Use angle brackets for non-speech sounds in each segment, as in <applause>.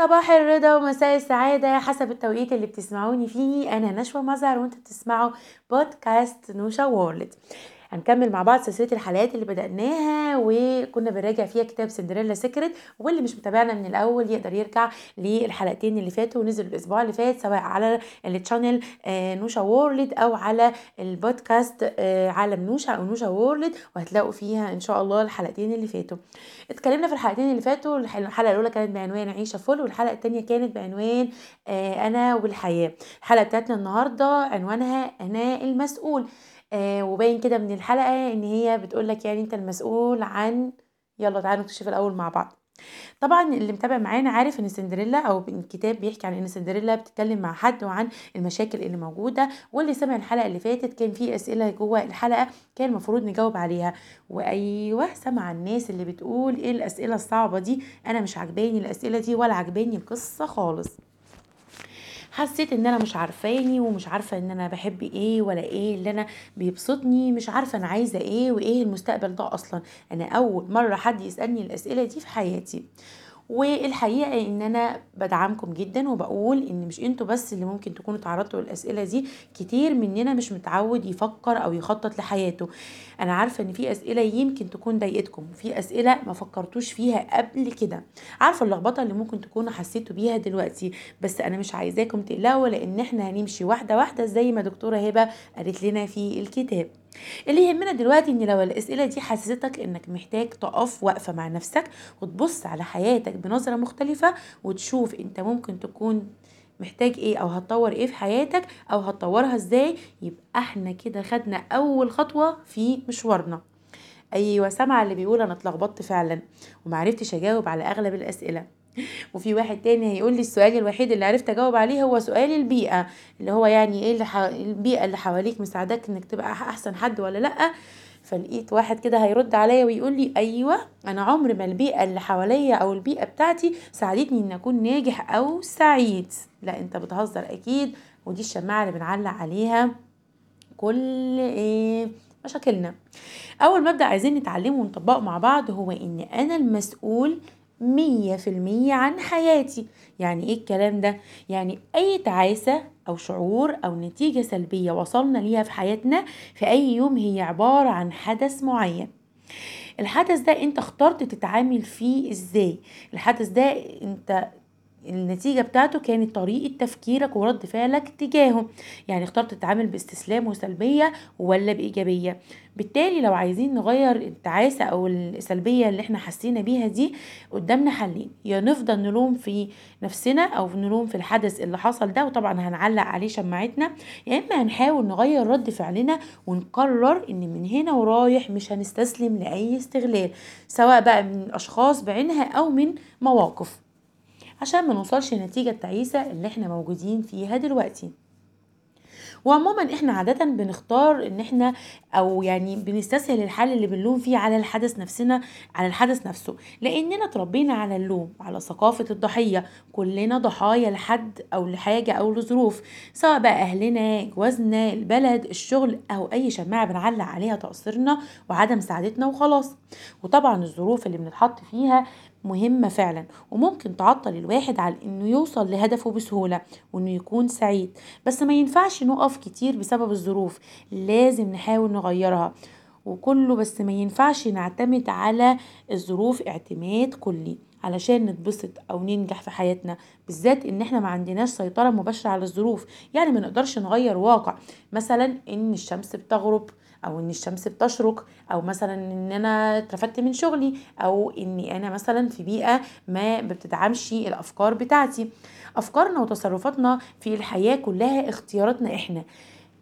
صباح الرضا ومساء السعادة حسب التوقيت اللي بتسمعوني فيه أنا نشوى مظهر وانتوا بتسمعوا بودكاست Nosha World. هنكمل مع بعض سلسلة الحلقات اللي بدأناها وكنا بنراجع فيها كتاب Cinderella Secret واللي مش متابعنا من الأول يقدر يرجع للحلقتين اللي فاتوا ونزل الأسبوع اللي فات سواء على ال channel آه، Nosha World أو على البودكاست آه، عالم نوشا أو Nosha World وهتلاقوا فيها إن شاء الله الحلقتين اللي فاتوا. اتكلمنا في الحلقتين اللي فاتوا الحلقة الأولى كانت بعنوان عيشة فل والحلقة الثانية كانت بعنوان آه، أنا والحياة. الحلقة بتاعتنا النهارده عنوانها أنا المسؤول. آه وباين كده من الحلقة إن هي بتقول لك يعني أنت المسؤول عن يلا تعالوا نكتشف الأول مع بعض. طبعا اللي متابع معانا عارف إن سندريلا أو الكتاب بيحكي عن إن سندريلا بتتكلم مع حد وعن المشاكل اللي موجودة واللي سمع الحلقة اللي فاتت كان في أسئلة جوه الحلقة كان المفروض نجاوب عليها. وأيوه سمع الناس اللي بتقول إيه الأسئلة الصعبة دي؟ أنا مش عجباني الأسئلة دي ولا عجباني القصة خالص. حسيت إن أنا مش عارفاني ومش عارفة إن أنا بحب إيه ولا إيه اللي أنا بيبسطني مش عارفة أنا عايزة إيه وإيه المستقبل ده أصلا. أنا أول مرة حد يسألني الأسئلة دي في حياتي. والحقيقة إن أنا بدعمكم جدا وبقول إن مش أنتوا بس اللي ممكن تكونوا تعرضتوا للأسئلة دي كتير مننا مش متعود يفكر أو يخطط لحياته. أنا عارفة إن في أسئلة يمكن تكون ضايقتكم في أسئلة ما فكرتوش فيها قبل كده. عارفة اللخبطة اللي ممكن تكونوا حسيتوا بيها دلوقتي بس أنا مش عايزاكم تقلقوا لأن إحنا هنمشي واحدة واحدة زي ما دكتورة هبة قالت لنا في الكتاب. اللي يهمنا دلوقتي إن لو الأسئلة دي حسستك إنك محتاج تقف واقفة مع نفسك وتبص على حياتك بنظرة مختلفة وتشوف أنت ممكن تكون محتاج إيه أو هتطور إيه في حياتك أو هتطورها إزاي يبقى إحنا كده خدنا أول خطوة في مشوارنا. أيوه سامعة اللي بيقول أنا اتلخبطت فعلا ومعرفتش أجاوب على أغلب الأسئلة. <laughs> وفي واحد تاني هيقول لي السؤال الوحيد اللي عرفت أجاوب عليه هو سؤال البيئة اللي هو يعني إيه اللي ح... البيئة اللي حواليك مساعدك إنك تبقى أحسن حد ولا لأ؟ فلقيت واحد كده هيرد عليا ويقول لي أيوه أنا عمر ما البيئة اللي حواليا أو البيئة بتاعتي ساعدتني إن أكون ناجح أو سعيد. لا أنت بتهزر أكيد ودي الشماعة اللي بنعلق عليها. كل إيه؟ مشاكلنا. أول مبدا عايزين نتعلمه ونطبقه مع بعض هو إن أنا المسؤول مية في المية عن حياتي. يعني إيه الكلام ده؟ يعني أي تعاسة أو شعور أو نتيجة سلبية وصلنا ليها في حياتنا في أي يوم هي عبارة عن حدث معين. الحدث ده أنت اخترت تتعامل فيه إزاي؟ الحدث ده أنت النتيجة بتاعته كانت طريقة تفكيرك ورد فعلك تجاهه. يعني اخترت تتعامل باستسلام وسلبية ولا بإيجابية. بالتالي لو عايزين نغير التعاسة أو السلبية اللي إحنا حسينا بيها دي قدامنا حلين. يا نفضل نلوم في نفسنا أو نلوم في الحدث اللي حصل ده وطبعا هنعلق عليه شماعتنا. يا إما هنحاول نغير رد فعلنا ونقرر إن من هنا ورايح مش هنستسلم لأي استغلال سواء بقى من أشخاص بعينها أو من مواقف. عشان ما نوصلش للنتيجة التعيسة اللي إحنا موجودين فيها دلوقتي. وعموما إحنا عادة بنختار ان إحنا أو يعني بنستسهل الحل اللي بنلوم فيه على الحدث نفسنا على الحدث نفسه. لأننا اتربينا على اللوم على ثقافة الضحية. كلنا ضحايا لحد أو لحاجة أو لظروف. سواء بقى أهلنا جوازنا البلد الشغل أو أي شماعة بنعلق عليها تقصيرنا وعدم سعادتنا وخلاص. وطبعا الظروف اللي بنتحط فيها مهمة فعلا وممكن تعطل الواحد على إنه يوصل لهدفه بسهولة وإنه يكون سعيد. بس ما ينفعش نقف كتير بسبب الظروف لازم نحاول نغيرها. وكله بس ما ينفعش نعتمد على الظروف اعتماد كلي علشان نتبسط أو ننجح في حياتنا. بالذات إن إحنا ما عندناش سيطرة مباشرة على الظروف. يعني ما نقدرش نغير واقع. مثلا إن الشمس بتغرب أو إن الشمس بتشرق أو مثلا إن أنا اترفدت من شغلي أو اني أنا مثلا في بيئة ما بتدعمش الأفكار بتاعتي. أفكارنا وتصرفاتنا في الحياة كلها اختياراتنا إحنا.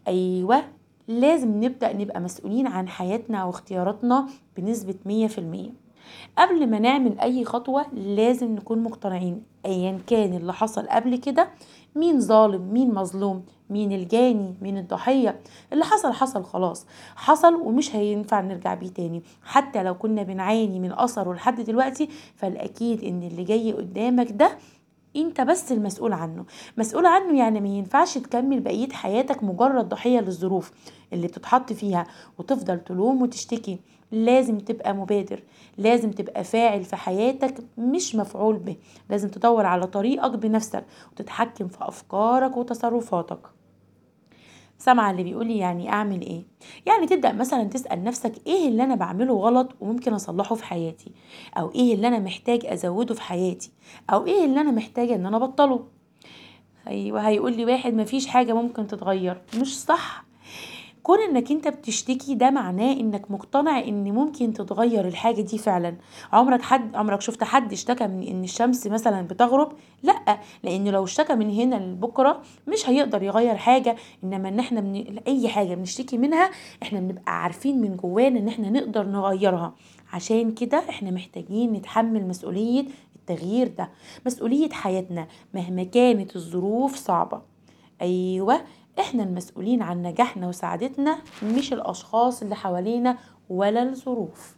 أيوه لازم نبدأ نبقى مسؤولين عن حياتنا واختياراتنا بنسبة مية في المية. قبل ما نعمل أي خطوة لازم نكون مقتنعين. ايا كان اللي حصل قبل كده مين ظالم مين مظلوم مين الجاني مين الضحية. اللي حصل حصل خلاص. حصل ومش هينفع نرجع بيه تاني. حتى لو كنا بنعاني من أثره لحد دلوقتي فالأكيد إن اللي جاي قدامك ده انت بس المسؤول عنه. مسؤول عنه يعني ما ينفعش تكمل بقية حياتك مجرد ضحية للظروف اللي بتتحط فيها وتفضل تلوم وتشتكي. لازم تبقى مبادر لازم تبقى فاعل في حياتك مش مفعول به. لازم تدور على طريقك بنفسك وتتحكم في أفكارك وتصرفاتك. سامعة اللي بيقولي يعني أعمل إيه؟ يعني تبدأ مثلا تسأل نفسك إيه اللي أنا بعمله غلط وممكن أصلحه في حياتي؟ أو إيه اللي أنا محتاج أزوده في حياتي؟ أو إيه اللي أنا محتاجة إن أنا أبطله؟ أيوة هيقول لي واحد مفيش حاجة ممكن تتغير. مش صح كون إنك أنت بتشتكي ده معناه إنك مقتنع إن ممكن تتغير الحاجة دي فعلا. عمرك حد عمرك شفت حد اشتكى من إن الشمس مثلا بتغرب؟ لأ لأن لو اشتكى من هنا لبكرة مش هيقدر يغير حاجة. إنما إن إحنا من أي حاجة بنشتكي منها إحنا بنبقى عارفين من جوانا إن إحنا نقدر نغيرها. عشان كده إحنا محتاجين نتحمل مسؤولية التغيير ده مسؤولية حياتنا مهما كانت الظروف صعبة. أيوه إحنا المسؤولين عن نجاحنا وسعادتنا مش الأشخاص اللي حوالينا ولا الظروف.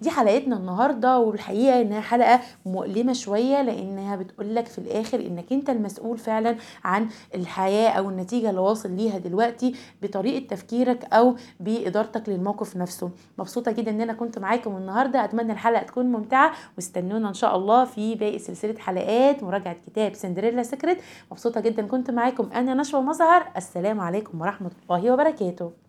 دي حلقتنا النهاردة والحقيقة إنها حلقة مؤلمة شوية لأنها بتقولك في الآخر إنك أنت المسؤول فعلا عن الحياة أو النتيجة اللي واصل ليها دلوقتي بطريقة تفكيرك أو بإدارتك للموقف نفسه. مبسوطة جدا إن أنا كنت معاكم النهاردة. أتمنى الحلقة تكون ممتعة. واستنونا إن شاء الله في باقي سلسلة حلقات مراجعة كتاب سندريلا سكريت مبسوطة جدا كنت معاكم. أنا نشوى مظهر. السلام عليكم ورحمة الله وبركاته.